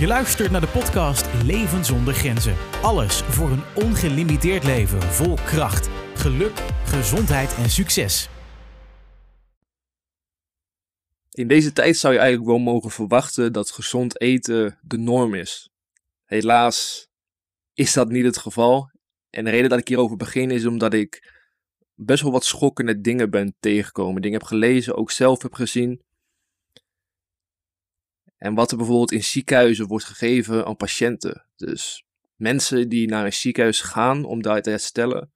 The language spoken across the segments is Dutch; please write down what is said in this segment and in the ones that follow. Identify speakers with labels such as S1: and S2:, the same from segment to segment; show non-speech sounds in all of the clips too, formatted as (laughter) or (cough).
S1: Je luistert naar de podcast Leven zonder grenzen. Alles voor een ongelimiteerd leven vol kracht, geluk, gezondheid en succes.
S2: In deze tijd zou je eigenlijk wel mogen verwachten dat gezond eten de norm is. Helaas is dat niet het geval. En de reden dat ik hierover begin is omdat ik best wel wat schokkende dingen ben tegengekomen. Dingen heb gelezen, ook zelf heb gezien. En wat er bijvoorbeeld in ziekenhuizen wordt gegeven aan patiënten. Dus mensen die naar een ziekenhuis gaan om daar te herstellen.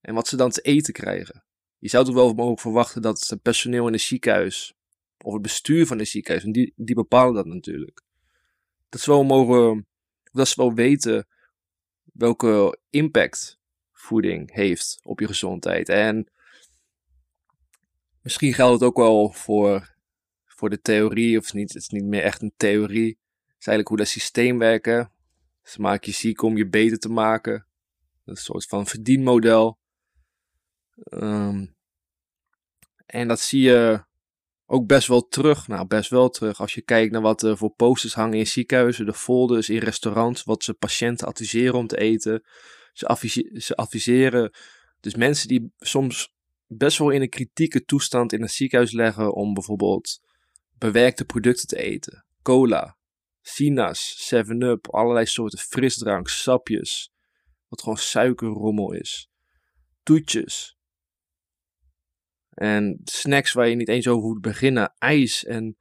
S2: En wat ze dan te eten krijgen. Je zou toch wel mogen verwachten dat het personeel in een ziekenhuis, of het bestuur van een ziekenhuis, en die, die bepalen dat natuurlijk. Dat ze wel mogen, dat ze wel weten welke impact voeding heeft op je gezondheid. En misschien geldt het ook wel voor voor de theorie, of het is niet, meer echt een theorie. Het is eigenlijk hoe dat systeem werken. Ze maken je ziek om je beter te maken. Een soort van verdienmodel. Um, en dat zie je ook best wel terug. Nou, best wel terug. Als je kijkt naar wat er voor posters hangen in ziekenhuizen, de folders in restaurants, wat ze patiënten adviseren om te eten. Ze, ze adviseren dus mensen die soms best wel in een kritieke toestand in een ziekenhuis leggen om bijvoorbeeld bewerkte producten te eten. Cola, Sina's, 7-Up, allerlei soorten frisdrank, sapjes. Wat gewoon suikerrommel is. Toetjes. En snacks waar je niet eens over hoeft beginnen. IJs. En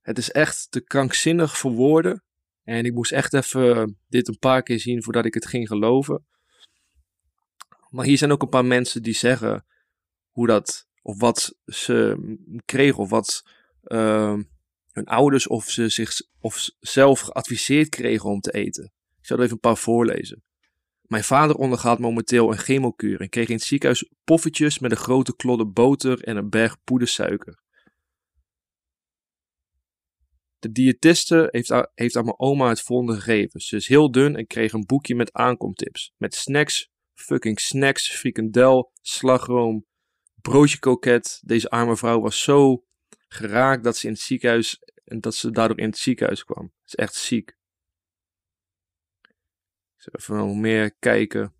S2: het is echt te krankzinnig voor woorden. En ik moest echt even dit een paar keer zien voordat ik het ging geloven. Maar hier zijn ook een paar mensen die zeggen hoe dat, of wat ze kregen, of wat uh, hun ouders of ze zich of zelf geadviseerd kregen om te eten. Ik zal er even een paar voorlezen. Mijn vader ondergaat momenteel een chemokuur en kreeg in het ziekenhuis poffertjes met een grote klodder boter en een berg poedersuiker. De diëtiste heeft, heeft aan mijn oma het volgende gegeven. Ze is heel dun en kreeg een boekje met aankomtips. Met snacks, fucking snacks, frikandel, slagroom, broodje koket. Deze arme vrouw was zo geraakt dat ze in het ziekenhuis en dat ze daardoor in het ziekenhuis kwam. Dat is echt ziek. Even nog meer kijken.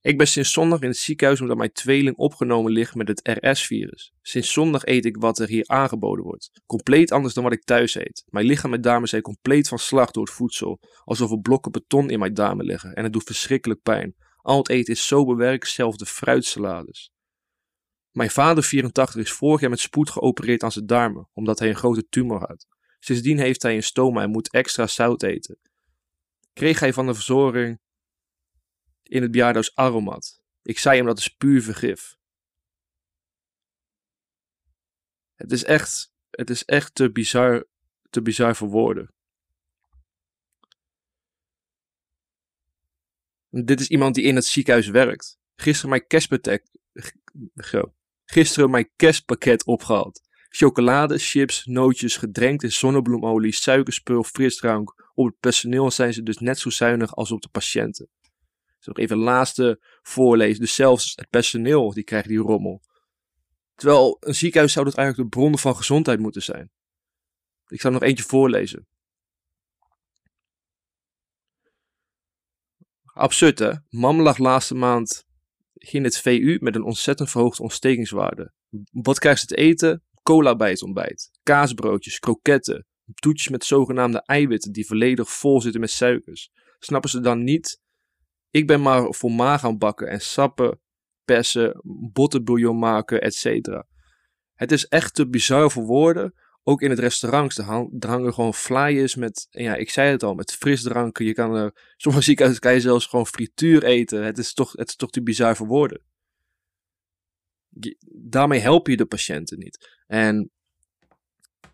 S2: Ik ben sinds zondag in het ziekenhuis omdat mijn tweeling opgenomen ligt met het RS-virus. Sinds zondag eet ik wat er hier aangeboden wordt. Compleet anders dan wat ik thuis eet. Mijn lichaam met darmen zijn compleet van slag door het voedsel. Alsof er blokken beton in mijn darmen liggen. En het doet verschrikkelijk pijn. Al het eten is zo bewerkt, zelfs de fruitsalades. Mijn vader, 84, is vorig jaar met spoed geopereerd aan zijn darmen, omdat hij een grote tumor had. Sindsdien heeft hij een stoma en moet extra zout eten. Kreeg hij van de verzorging in het bejaardenhuis aromat. Ik zei hem dat is puur vergif. Het is echt, het is echt te bizar, te bizar voor woorden. Dit is iemand die in het ziekenhuis werkt. Gisteren mijn kerstpaket, Gisteren mijn kerstpakket opgehaald. Chocolade, chips, nootjes, gedrenkt in zonnebloemolie, suikerspul, frisdrank. Op het personeel zijn ze dus net zo zuinig als op de patiënten. Ik nog even laatste voorlezen. Dus zelfs het personeel die krijgt die rommel. Terwijl een ziekenhuis zou dat eigenlijk de bronnen van gezondheid moeten zijn. Ik zal nog eentje voorlezen. Absurd hè? Mam lag laatste maand ging het VU met een ontzettend verhoogde ontstekingswaarde. Wat krijgt ze te eten? Cola bij het ontbijt, kaasbroodjes, kroketten, toetjes met zogenaamde eiwitten die volledig vol zitten met suikers. Snappen ze dan niet? Ik ben maar voor maag aan bakken en sappen, persen, bottenbouillon maken, etc. Het is echt te bizar voor woorden ook in het restaurant, er, hangen gewoon flyers met, ja, ik zei het al, met frisdranken. Je kan (laughs) sommige ziekenhuizen kan je zelfs gewoon frituur eten. Het is toch, het is toch te bizar voor woorden. daarmee help je de patiënten niet. En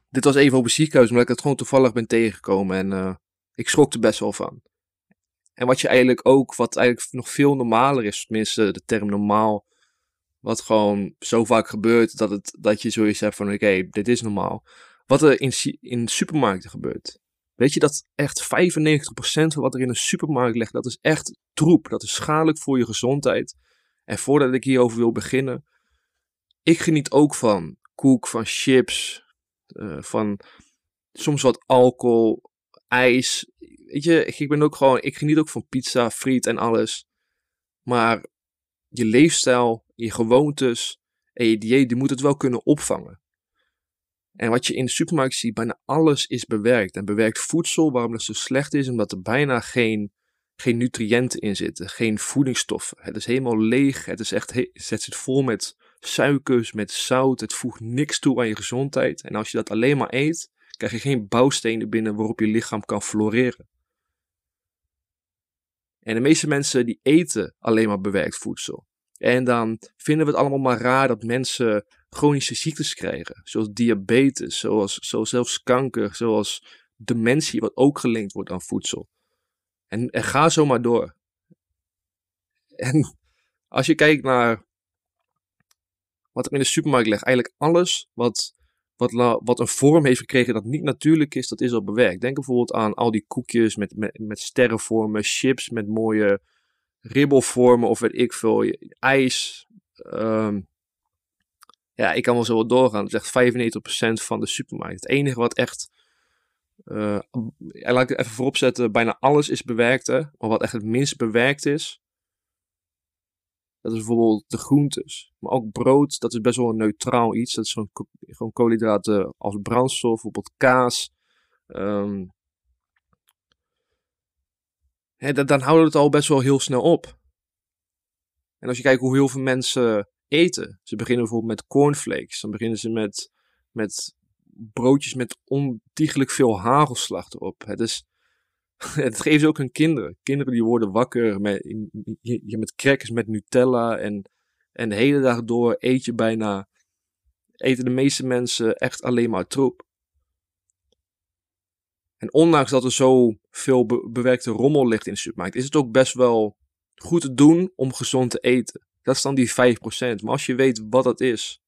S2: dit was even over ziekenhuis, omdat ik het gewoon toevallig ben tegengekomen. En uh, ik schrok er best wel van. En wat je eigenlijk ook, wat eigenlijk nog veel normaler is, tenminste de term normaal, wat gewoon zo vaak gebeurt dat, het, dat je zoiets hebt van: oké, dit is normaal. Wat er in, in supermarkten gebeurt. Weet je dat echt 95% van wat er in een supermarkt ligt, dat is echt troep. Dat is schadelijk voor je gezondheid. En voordat ik hierover wil beginnen, ik geniet ook van koek, van chips, uh, van soms wat alcohol, ijs. Weet je, ik ben ook gewoon, ik geniet ook van pizza, friet en alles. Maar je leefstijl, je gewoontes en je die moet het wel kunnen opvangen. En wat je in de supermarkt ziet, bijna alles is bewerkt. En bewerkt voedsel, waarom dat zo slecht is, omdat er bijna geen, geen nutriënten in zitten, geen voedingsstoffen. Het is helemaal leeg, het, is echt, het vol met suikers, met zout, het voegt niks toe aan je gezondheid. En als je dat alleen maar eet, krijg je geen bouwstenen binnen waarop je lichaam kan floreren. En de meeste mensen die eten alleen maar bewerkt voedsel. En dan vinden we het allemaal maar raar dat mensen chronische ziektes krijgen. Zoals diabetes, zoals, zoals zelfs kanker, zoals dementie, wat ook gelinkt wordt aan voedsel. En, en ga zo maar door. (laughs) En als je kijkt naar wat er in de supermarkt ligt, eigenlijk alles wat, wat, wat een vorm heeft gekregen dat niet natuurlijk is, dat is al bewerkt. Denk bijvoorbeeld aan al die koekjes met, met, met sterrenvormen, chips met mooie ribbelvormen of weet ik veel, ijs. Ehm, ja, ik kan wel zo wat doorgaan. Het is echt 95% van de supermarkt. Het enige wat echt, uh, laat ik het even voorop zetten, bijna alles is bewerkt. Maar wat echt het minst bewerkt is, dat is bijvoorbeeld de groentes. Maar ook brood, dat is best wel een neutraal iets. Dat is gewoon, koolhydraten als brandstof, bijvoorbeeld kaas. Um, hè, dan, dan houden we het al best wel heel snel op. En als je kijkt hoe heel veel mensen eten. Ze beginnen bijvoorbeeld met cornflakes. Dan beginnen ze met, met broodjes met ontiegelijk veel hagelslag erop. Het is, (laughs) het geven ze ook hun kinderen. Kinderen die worden wakker met, je, met crackers met Nutella. En, en de hele dag door eet je bijna. Eten de meeste mensen echt alleen maar troep. En ondanks dat er zo veel bewerkte rommel ligt in de supermarkt, is het ook best wel goed te doen om gezond te eten. Dat is dan die 5%. Maar als je weet wat dat is.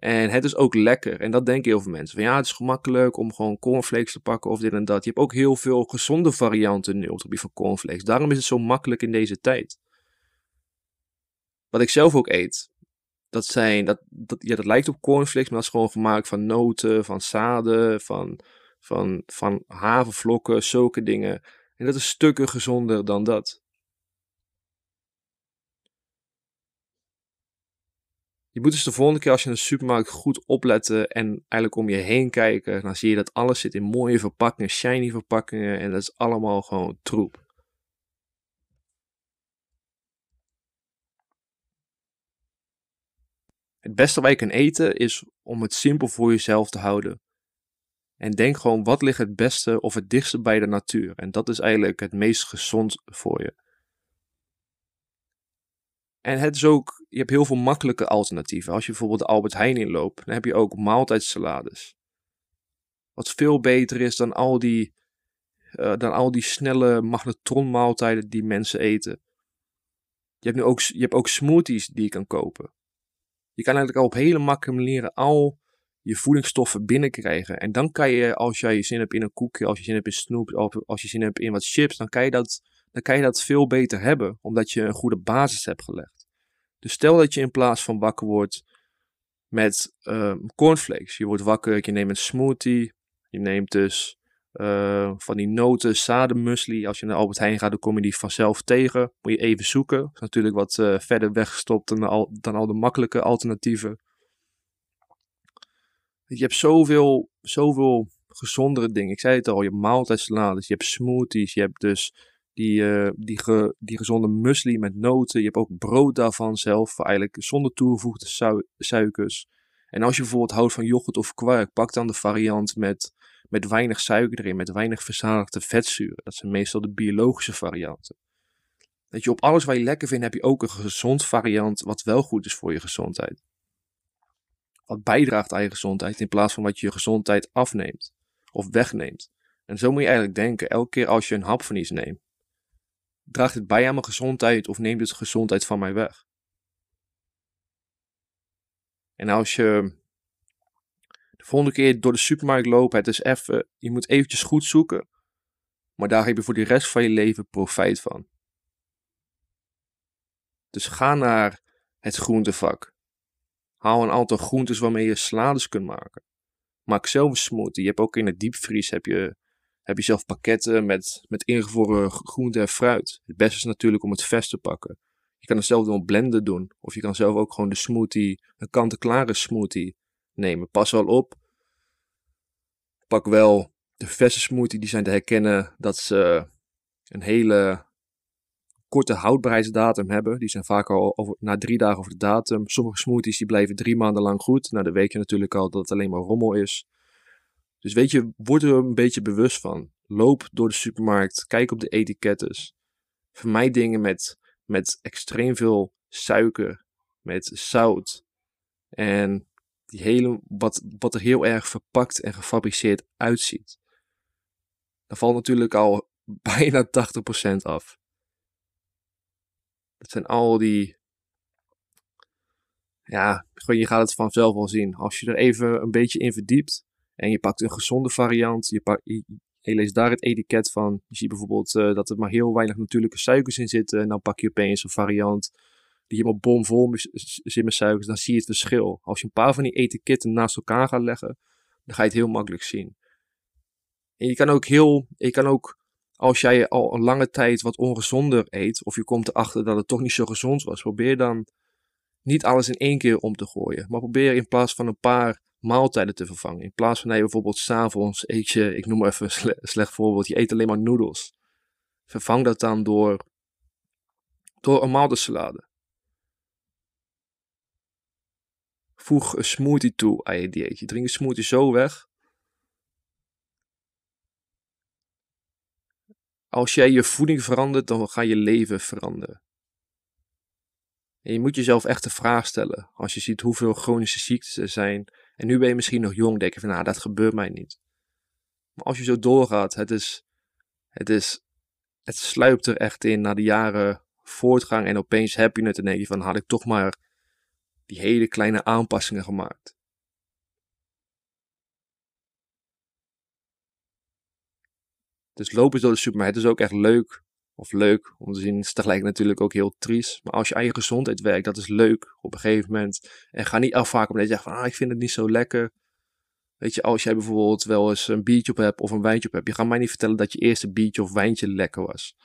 S2: En het is ook lekker. En dat denken heel veel mensen. Van ja, het is gemakkelijk om gewoon cornflakes te pakken of dit en dat. Je hebt ook heel veel gezonde varianten nu op het gebied van cornflakes. Daarom is het zo makkelijk in deze tijd. Wat ik zelf ook eet. Dat zijn, dat, dat, ja, dat lijkt op cornflakes, maar dat is gewoon gemaakt van noten, van zaden, van, van, van havervlokken, zulke dingen. En dat is stukken gezonder dan dat. Je moet dus de volgende keer als je in de supermarkt goed opletten en eigenlijk om je heen kijken, dan zie je dat alles zit in mooie verpakkingen, shiny verpakkingen en dat is allemaal gewoon troep. Het beste wat je kan eten is om het simpel voor jezelf te houden. En denk gewoon wat ligt het beste of het dichtste bij de natuur. En dat is eigenlijk het meest gezond voor je. En het is ook, je hebt heel veel makkelijke alternatieven. Als je bijvoorbeeld de Albert Heijn inloopt, dan heb je ook maaltijdsalades. Wat veel beter is dan al die, uh, dan al die snelle magnetronmaaltijden die mensen eten. Je hebt nu ook, je hebt ook smoothies die je kan kopen. Je kan eigenlijk al op hele makkelijke manieren al je voedingsstoffen binnenkrijgen. En dan kan je, als jij je zin hebt in een koekje, als je zin hebt in snoep, als je zin hebt in wat chips, dan kan je dat dan kan je dat veel beter hebben, omdat je een goede basis hebt gelegd. Dus stel dat je in plaats van wakker wordt met uh, cornflakes, je wordt wakker, je neemt een smoothie, je neemt dus uh, van die noten, zadenmusli. Als je naar Albert Heijn gaat, dan kom je die vanzelf tegen. Moet je even zoeken. Is natuurlijk wat uh, verder weggestopt dan al, dan al de makkelijke alternatieven. Je hebt zoveel, zoveel gezondere dingen. Ik zei het al, je hebt maaltijdsalades, je hebt smoothies, je hebt dus die, uh, die, ge, die gezonde muesli met noten. Je hebt ook brood daarvan zelf, eigenlijk zonder toegevoegde suikers. En als je bijvoorbeeld houdt van yoghurt of kwark, pak dan de variant met, met weinig suiker erin, met weinig verzadigde vetzuren. Dat zijn meestal de biologische varianten. Dat je op alles wat je lekker vindt, heb je ook een gezond variant wat wel goed is voor je gezondheid. Wat bijdraagt aan je gezondheid in plaats van wat je je gezondheid afneemt of wegneemt. En zo moet je eigenlijk denken, elke keer als je een hapverlies neemt, Draagt het bij aan mijn gezondheid of neemt het gezondheid van mij weg? En als je de volgende keer door de supermarkt loopt, het is even, je moet eventjes goed zoeken. Maar daar heb je voor de rest van je leven profijt van. Dus ga naar het groentevak. Haal een aantal groentes waarmee je salades kunt maken. Maak zelf een smoothie. Je hebt ook in de diepvries heb je, heb je zelf pakketten met, met ingevroren groente en fruit. Het beste is natuurlijk om het vers te pakken. Je kan het zelf door een blender doen. Of je kan zelf ook gewoon de smoothie, een kant-en-klare smoothie nemen. Pas wel op. Pak wel de verse smoothie, die zijn te herkennen dat ze een hele korte houdbaarheidsdatum hebben. Die zijn vaak al over, na drie dagen over de datum. Sommige smoothies die blijven drie maanden lang goed. Nou, dan weet je natuurlijk al dat het alleen maar rommel is. Dus weet je, word er een beetje bewust van. Loop door de supermarkt, kijk op de etikettes. Vermijd dingen met, met extreem veel suiker, met zout. En die hele, wat, wat er heel erg verpakt en gefabriceerd uitziet. Dan valt natuurlijk al (laughs) bijna 80% af. Dat zijn al die. Ja, je gaat het vanzelf wel zien. Als je er even een beetje in verdiept en je pakt een gezonde variant, je, leest daar het etiket van. Je ziet bijvoorbeeld uh, dat er maar heel weinig natuurlijke suikers in zitten. En dan pak je opeens een variant die helemaal bomvol zit met suikers. Dan zie je het verschil. Als je een paar van die etiketten naast elkaar gaat leggen, dan ga je het heel makkelijk zien. En je kan ook heel, je kan ook als jij al een lange tijd wat ongezonder eet, of je komt erachter dat het toch niet zo gezond was, probeer dan niet alles in één keer om te gooien. Maar probeer in plaats van een paar maaltijden te vervangen. In plaats van bijvoorbeeld s'avonds eet je, ik noem maar even een slecht voorbeeld, je eet alleen maar noedels. Vervang dat dan door, door een maaltijdsalade. Voeg een smoothie toe aan je dieet. Je drinkt een smoothie zo weg Als jij je voeding verandert, dan ga je leven veranderen. En je moet jezelf echt de vraag stellen. Als je ziet hoeveel chronische ziektes er zijn. En nu ben je misschien nog jong, denk van nou, dat gebeurt mij niet. Maar als je zo doorgaat, het is, het is, het sluipt er echt in na de jaren voortgang. En opeens heb je het en denk je van, had ik toch maar die hele kleine aanpassingen gemaakt. Dus lopen door de supermarkt is ook echt leuk. Of leuk om te zien. Is tegelijk natuurlijk ook heel triest. Maar als je aan je gezondheid werkt, dat is leuk op een gegeven moment. En ga niet afvaken omdat je zegt van, ah, ik vind het niet zo lekker. Weet je, als jij bijvoorbeeld wel eens een biertje op hebt of een wijntje op hebt. Je gaat mij niet vertellen dat je eerste biertje of wijntje lekker was.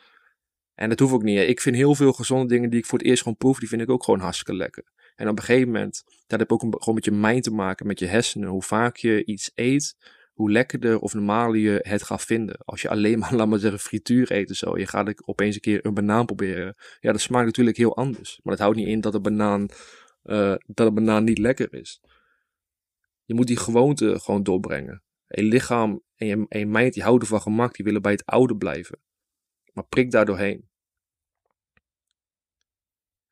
S2: En dat hoeft ook niet. Ik vind heel veel gezonde dingen die ik voor het eerst gewoon proef, die vind ik ook gewoon hartstikke lekker. En op een gegeven moment, dat heb ook een, gewoon met je mind te maken, met je hersenen. Hoe vaak je iets eet, hoe lekkerder of normaler je het gaat vinden. Als je alleen maar, (laughs) laat maar zeggen, frituur eet en zo. Je gaat opeens een keer een banaan proberen. Ja, dat smaakt natuurlijk heel anders. Maar dat houdt niet in dat een banaan, uh, dat een banaan niet lekker is. Je moet die gewoonte gewoon doorbrengen. Je lichaam en je, en je die houden van gemak. Die willen bij het oude blijven. Maar prik daar doorheen.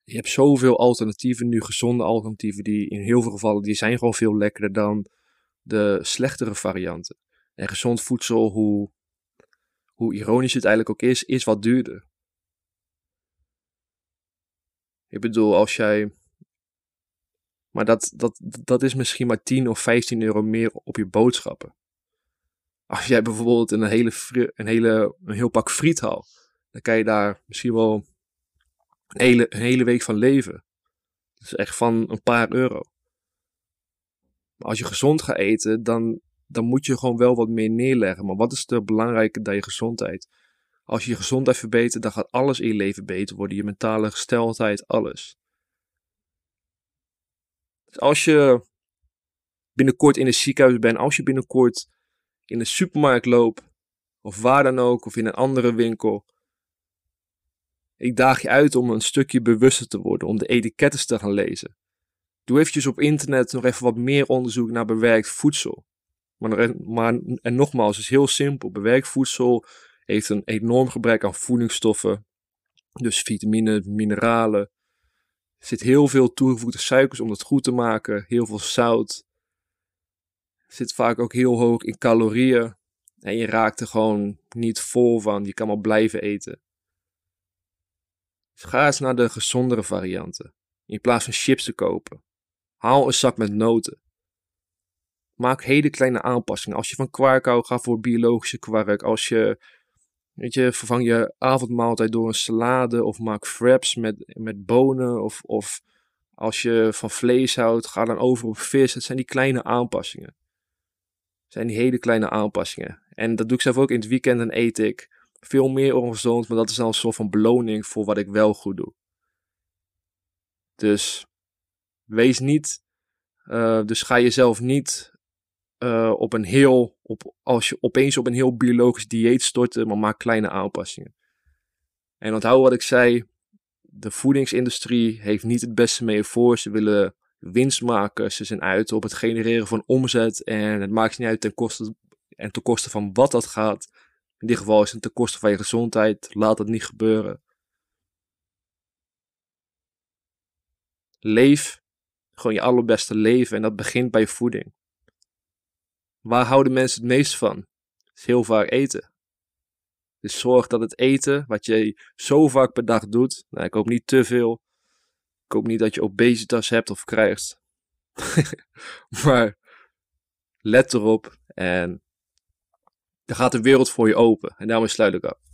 S2: Je hebt zoveel alternatieven nu, gezonde alternatieven, die in heel veel gevallen, die zijn gewoon veel lekkerder dan de slechtere varianten. En gezond voedsel, hoe, hoe ironisch het eigenlijk ook is, is wat duurder. Ik bedoel, als jij. Maar dat, dat, dat is misschien maar 10 of 15 euro meer op je boodschappen. Als jij bijvoorbeeld een hele, een hele een heel pak friet haalt, dan kan je daar misschien wel een hele, een hele week van leven. Dat is echt van een paar euro als je gezond gaat eten, dan, dan moet je gewoon wel wat meer neerleggen. Maar wat is er belangrijker dan je gezondheid? Als je je gezondheid verbetert, dan gaat alles in je leven beter worden. Je mentale gesteldheid, alles. Dus als je binnenkort in een ziekenhuis bent, als je binnenkort in een supermarkt loopt, of waar dan ook, of in een andere winkel. Ik daag je uit om een stukje bewuster te worden, om de etiketten te gaan lezen. Doe eventjes op internet nog even wat meer onderzoek naar bewerkt voedsel. Maar, maar en nogmaals, het is heel simpel. Bewerkt voedsel heeft een enorm gebrek aan voedingsstoffen. Dus vitamine, mineralen. Er zit heel veel toegevoegde suikers om het goed te maken. Heel veel zout. Zit vaak ook heel hoog in calorieën. En je raakt er gewoon niet vol van. Je kan maar blijven eten. Dus ga eens naar de gezondere varianten. In plaats van chips te kopen. Haal een zak met noten. Maak hele kleine aanpassingen. Als je van kwark houdt, ga voor biologische kwark. Als je, weet je, vervang je avondmaaltijd door een salade of maak wraps met, met bonen. Of, of als je van vlees houdt, ga dan over op vis. Het zijn die kleine aanpassingen. zijn die hele kleine aanpassingen. En dat doe ik zelf ook in het weekend en eet ik veel meer ongezond, maar dat is dan een soort van beloning voor wat ik wel goed doe. Dus wees niet, uh, dus ga jezelf niet uh, op een heel, op, als je opeens op een heel biologisch dieet storten, maar maak kleine aanpassingen. En onthoud wat ik zei, de voedingsindustrie heeft niet het beste mee voor. Ze willen winst maken, ze zijn uit op het genereren van omzet en het maakt niet uit ten koste, en ten koste van wat dat gaat. In dit geval is het ten koste van je gezondheid. Laat het niet gebeuren. Leef gewoon je allerbeste leven en dat begint bij voeding. Waar houden mensen het meest van? is heel vaak eten. Dus zorg dat het eten, wat je zo vaak per dag doet, nou, ik hoop niet te veel. Ik hoop niet dat je obesitas hebt of krijgt. (laughs) maar let erop en dan gaat de wereld voor je open. En daarmee sluit ik af.